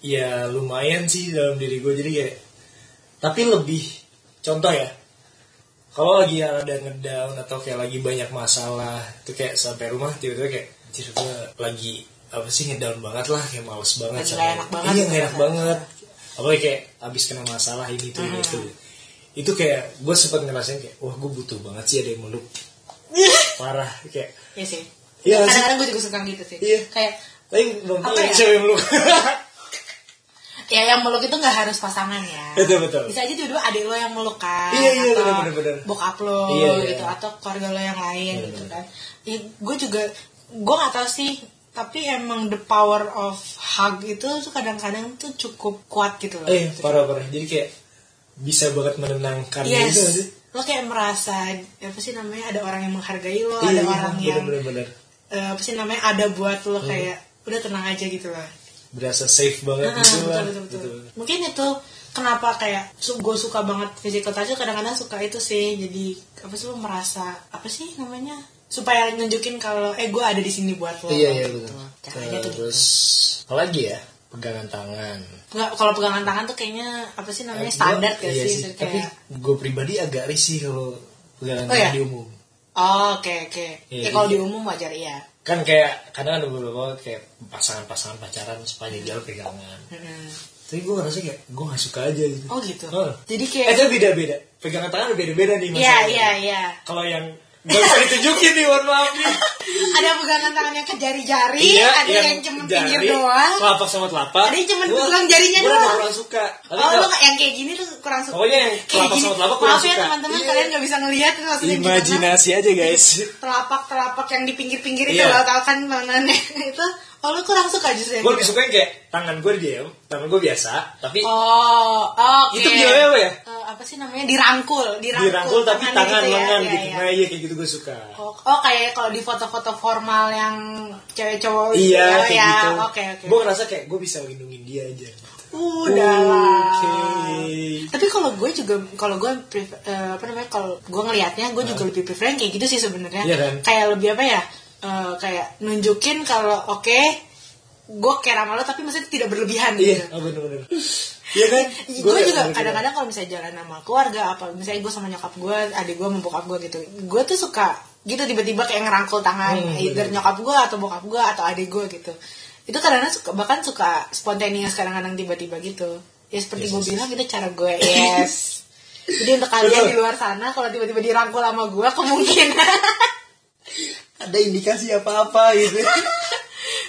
ya lumayan sih dalam diri gue jadi kayak tapi lebih contoh ya kalau lagi ada ngedown atau kayak lagi banyak masalah itu kayak sampai rumah tiba-tiba kayak anjir gue lagi apa sih ngedown banget lah kayak males banget sama- enak banget iya enak banget apalagi kayak abis kena masalah ini tuh ini tuh itu kayak gue sempat ngerasain kayak wah gue butuh banget sih ada yang meluk parah kayak Iya sih. Iya. Kadang-kadang gue juga suka gitu sih. Iya. Kayak tapi belum Apa punya ya? cewek meluk ya yang meluk itu nggak harus pasangan ya. Betul, betul. Bisa aja tiba-tiba adik lo yang meluk kan. Iya, iya, atau bener, bener. Bokap lo Iya, iya. gitu atau keluarga lo yang lain Bener, gitu bener. kan. Ya, gue juga gue nggak tahu sih tapi emang the power of hug itu tuh kadang-kadang tuh cukup kuat gitu loh. eh parah parah jadi kayak bisa banget menenangkan yes. gitu sih Lo kayak merasa apa sih namanya ada orang yang menghargai lo, Iya, ada iya, orang bener, yang bener, bener. eh, apa sih namanya ada buat lo kayak udah tenang aja gitu lah. berasa safe banget Nah, gitu betul, lah betul, betul. Mungkin itu kenapa kayak gue suka banget physical touch kadang-kadang suka itu sih jadi apa sih lo merasa apa sih namanya supaya nunjukin kalau eh gue ada di sini buat lo iya iya gitu. betul caranya tuh terus apa lagi ya pegangan tangan Nggak, kalau pegangan tangan tuh kayaknya apa sih namanya standar Gua- gak iya sih, sih tapi kayak gue pribadi agak risih kalau pegangan Oh, tangan iya? di umum oh oke oke Iya, ya kalau iya. di umum wajar iya kan kayak kadang ada beberapa kayak pasangan-pasangan pacaran sepanjang jalan pegangan Mm-mm. tapi gue ngerasa kayak gue gak suka aja gitu Oh gitu. Heeh. Jadi eh kayak itu beda-beda pegangan tangan beda-beda nih Iya, masalahnya. iya, iya. kalau yang gak bisa ditunjukin nih mohon maaf nih Ada pegangan tangan yang ke jari-jari, Iya, ada yang, cuma pinggir doang. telapak sama telapak Ada yang cuma pegang jarinya gua doang. gak kurang suka Tapi Oh, kalau- lo yang kayak gini tuh kurang suka. Pokoknya yang Kayak telapak gini. sama telapak kurang Maaf ya suka. teman-teman, Iya. kalian gak bisa ngelihat maksudnya gimana. imajinasi aja guys Telapak-telapak yang di pinggir-pinggir itu Iya. lo tau kan tangannya itu. Oh, lo kurang suka justru yang gue gitu? lebih suka yang kayak tangan gue diem tangan gue biasa tapi Oh, oke. itu gimana apa ya Eh, apa sih namanya dirangkul, dirangkul, dirangkul tapi tangan gitu ya. lengan Iya, gitu iya. nah iya kayak gitu gue suka Oh, oh, kayak kalau di foto-foto formal yang cewek cowok iya gitu kayak ya. gitu Oke, oke. gue ngerasa kayak gue bisa lindungin dia aja Udah. Oke. Tapi kalau gue juga kalau gue prefer- eh, apa namanya kalau gue ngelihatnya gue juga lebih prefer yang kayak gitu sih sebenarnya. Iya kan? Kayak lebih apa ya? Eh, kayak nunjukin kalau oke gue care sama lo tapi maksudnya tidak berlebihan iya gitu. oh bener-bener. Iya kan? Gue juga kadang-kadang kalau misalnya jalan sama keluarga apa misalnya gue sama nyokap gue adik gue sama bokap gue gitu gue tuh suka gitu tiba-tiba kayak ngerangkul tangan Hmm, either bener. nyokap gue atau bokap gue atau adik gue gitu. Itu kadang-kadang suka bahkan suka spontaneous kadang-kadang tiba-tiba gitu. Ya seperti Yes, gue yes, bilang itu cara gue yes. Jadi untuk kalian di luar sana kalau tiba-tiba dirangkul sama gue kemungkinan ada indikasi apa-apa gitu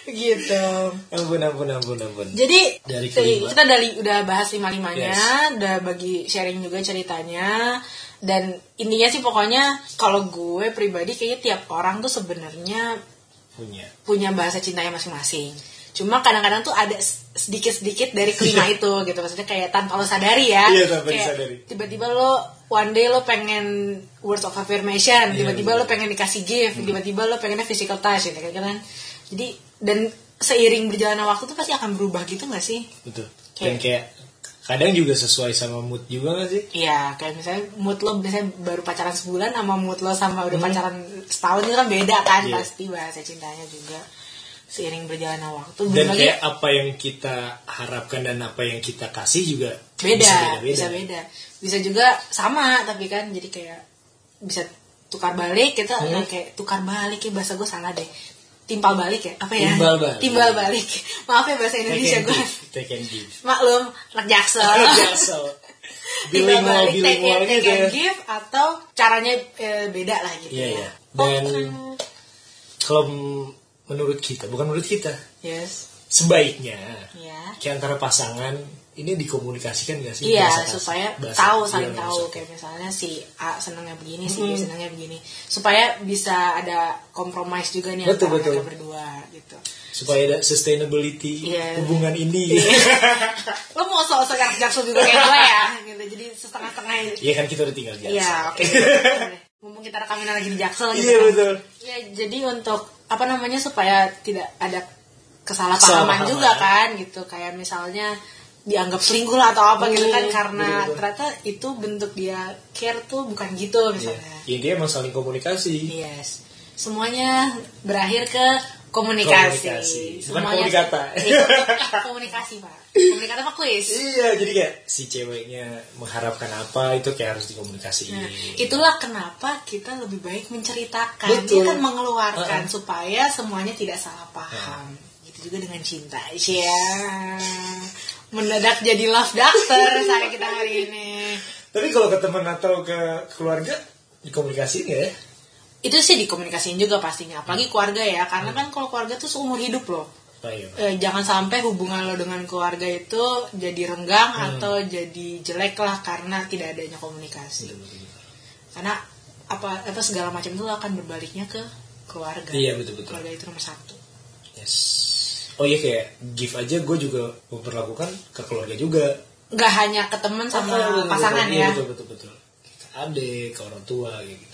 gitu ampun ampun ampun ampun Jadi Dari kelima. kita dari udah bahas lima limanya, Yes. udah bagi sharing juga ceritanya. Dan intinya sih pokoknya kalau gue pribadi kayaknya tiap orang tuh sebenarnya punya punya bahasa cintanya masing-masing. Cuma kadang-kadang tuh ada sedikit-sedikit dari kelima itu gitu. Maksudnya kayak tanpa lo sadari ya. Iya, tanpa Kayak disadari. Tiba-tiba lo one day lo pengen words of affirmation, tiba-tiba lo pengen dikasih gift, Hmm. tiba-tiba lo pengennya physical touch gitu kan. Jadi dan seiring berjalannya waktu tuh pasti akan berubah gitu gak sih? betul dan kayak kadang juga sesuai sama mood juga gak sih Iya, kayak misalnya mood lo misalnya baru pacaran sebulan sama mood lo sama udah Hmm. pacaran setahun itu kan beda kan Iya. pasti bahasa cintanya juga seiring berjalannya waktu. dan lagi kayak apa yang kita harapkan dan apa yang kita kasih juga beda, bisa bisa beda-beda beda. Bisa juga sama tapi kan jadi kayak bisa tukar balik kita Hmm. kayak tukar balik ya bahasa gue salah deh. Timpal balik ya apa ya? Timbal balik. Timbal balik. Maaf ya bahasa Indonesia gue. Maklum, anak jaksel. Timbal balik, take and, take gitu and ya give atau caranya eh, beda lah gitu Iya, ya. iya. Dan Oke. kalau menurut kita, bukan menurut kita, Yes. sebaiknya Ya. di antara pasangan ini dikomunikasikan gak sih? Iya, bahasa supaya Bahasa- tahu iya, saling bahasa tahu kasih. kayak misalnya si A senangnya begini, si B Hmm. senangnya begini. Supaya bisa ada kompromis juga nih Betul, antara betul. mereka berdua gitu. Supaya ada sustainability Iya. hubungan ini. Lo mau sok-sok yang jaksel juga kayak gue ya gitu. Jadi setengah-setengah Iya kan kita udah tinggal di Iya, Jaksel. oke. Boleh. Mumpung kita rekamin lagi di Jaksel gitu. Iya kan. betul. Ya, jadi untuk apa namanya supaya tidak ada kesalahpahaman juga kan gitu. Kayak misalnya dianggap selingkuh lah atau apa gitu kan Hmm, karena betul-betul. ternyata itu bentuk dia care tuh bukan gitu Iya. misalnya. Ya, intinya emang saling komunikasi. Yes. Semuanya berakhir ke komunikasi. Komunikasi. Bukan Semuanya komunikata. Iya, komunikasi, Pak. Komunikasi apa kuis? Iya, jadi kayak si ceweknya mengharapkan apa itu kayak harus dikomunikasiin. Nah, itulah kenapa kita lebih baik menceritakan, Betul. kita mengeluarkan Uh-uh. supaya semuanya tidak salah paham. Gitu juga dengan cinta. Iya. Mendadak jadi love doctor saya kita hari ini. Tapi kalau ke teman atau ke keluarga dikomunikasiin ya? Itu sih dikomunikasiin juga pastinya, apalagi keluarga ya, karena kan kalau keluarga tuh seumur hidup loh. Oh, iya. Eh, jangan sampai hubungan lo dengan keluarga itu jadi renggang Hmm. atau jadi jelek lah karena tidak adanya komunikasi. Betul, betul, betul. karena apa apa segala macam itu akan berbaliknya ke keluarga Iya, betul-betul. keluarga itu nomor satu Yes. Oh iya kayak gift aja gue juga memperlakukan ke keluarga juga. nggak hanya ke teman sama Oh, betul, pasangan betul, ya Betul betul betul. Ke adik, ke orang tua gitu.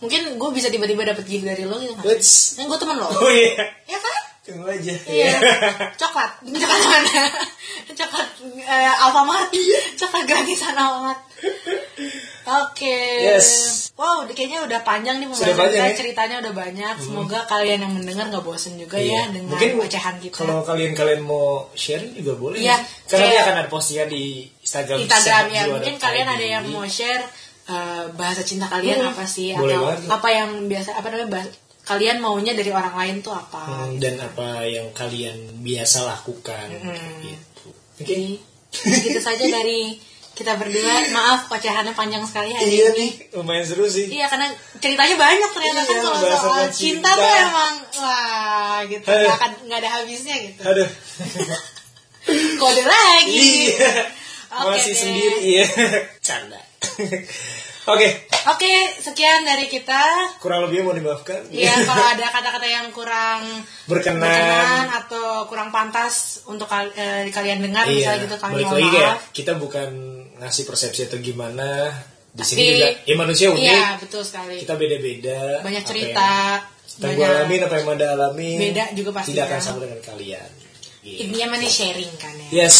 Mungkin gue bisa tiba-tiba dapet gift dari lo gitu kan yang gue temen lo Oh iya. ya kan Tunggu aja. Iya, coklat. Coklat mana? coklat eh, Alfamart. Coklat gratisan Alfamart. Oke. Yes. Wow, kayaknya udah panjang nih Sudah pembahasan kita. ya? Ceritanya udah banyak. Semoga kalian yang mendengar nggak bosen juga Iya. ya dengan Mungkin ocehan kita. Kalau kalian-kalian mau sharing juga boleh. Iya, Karena kayak- dia akan ada postingan di Instagram. Instagram ya mungkin kalian ada yang mau share uh, bahasa cinta kalian Hmm, apa sih boleh atau banget. apa yang biasa apa namanya bahas- kalian maunya dari orang lain tuh apa Hmm, dan apa yang kalian biasa lakukan Mm-mm. gitu. Oke. Jadi Segitu saja dari kita berdua. Maaf ocehannya panjang sekali hari Iya ini. nih, lumayan seru sih. Iya karena ceritanya banyak ternyata kan Iya, kalau bahas soal soal cinta, cinta. tuh emang wah gitu Aduh. nggak akan nggak ada habisnya gitu. Aduh. Kode lagi. iya. Oke Masih deh. sendiri iya. Canda. Oke, Oke sekian dari kita. kurang lebihnya mau dimaafkan. Iya kalau ada kata-kata yang kurang Berkenan. berkenan atau kurang pantas untuk kal- eh, kalian dengar misalnya gitu kami mohon maaf. kayak kita bukan ngasih persepsi atau gimana. Di sini Tapi- juga ya manusia unik. Iya betul sekali. Kita beda-beda. Banyak cerita. Yang, banyak- alamin apa yang Manda alamin. Beda juga pasti Tidak akan kan. sama dengan kalian. Gitu. Intinya mana sharing kan ya. Yes.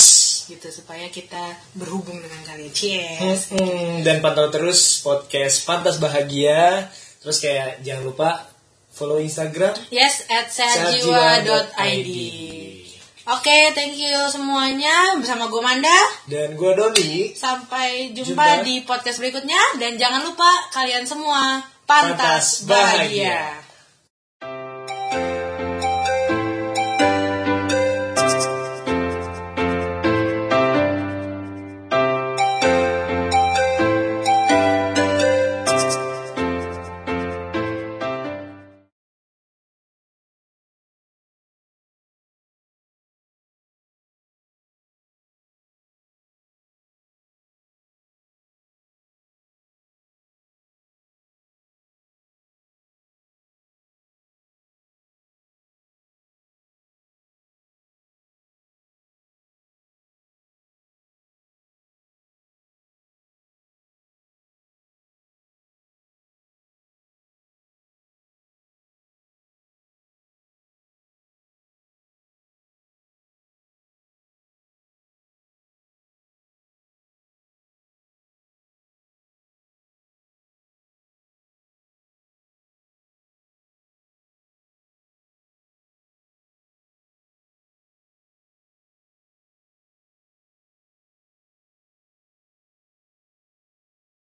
Gitu supaya kita berhubung dengan kalian. Cheers. Hmm, dan pantau terus podcast Pantas Bahagia. Terus kayak jangan lupa follow Instagram Yes, at sehatjiwa.id. Oke, thank you semuanya bersama gue Manda. Dan gue Doni. Sampai jumpa, Jumpa. di podcast berikutnya dan jangan lupa kalian semua pantas, Pantas bahagia. bahagia.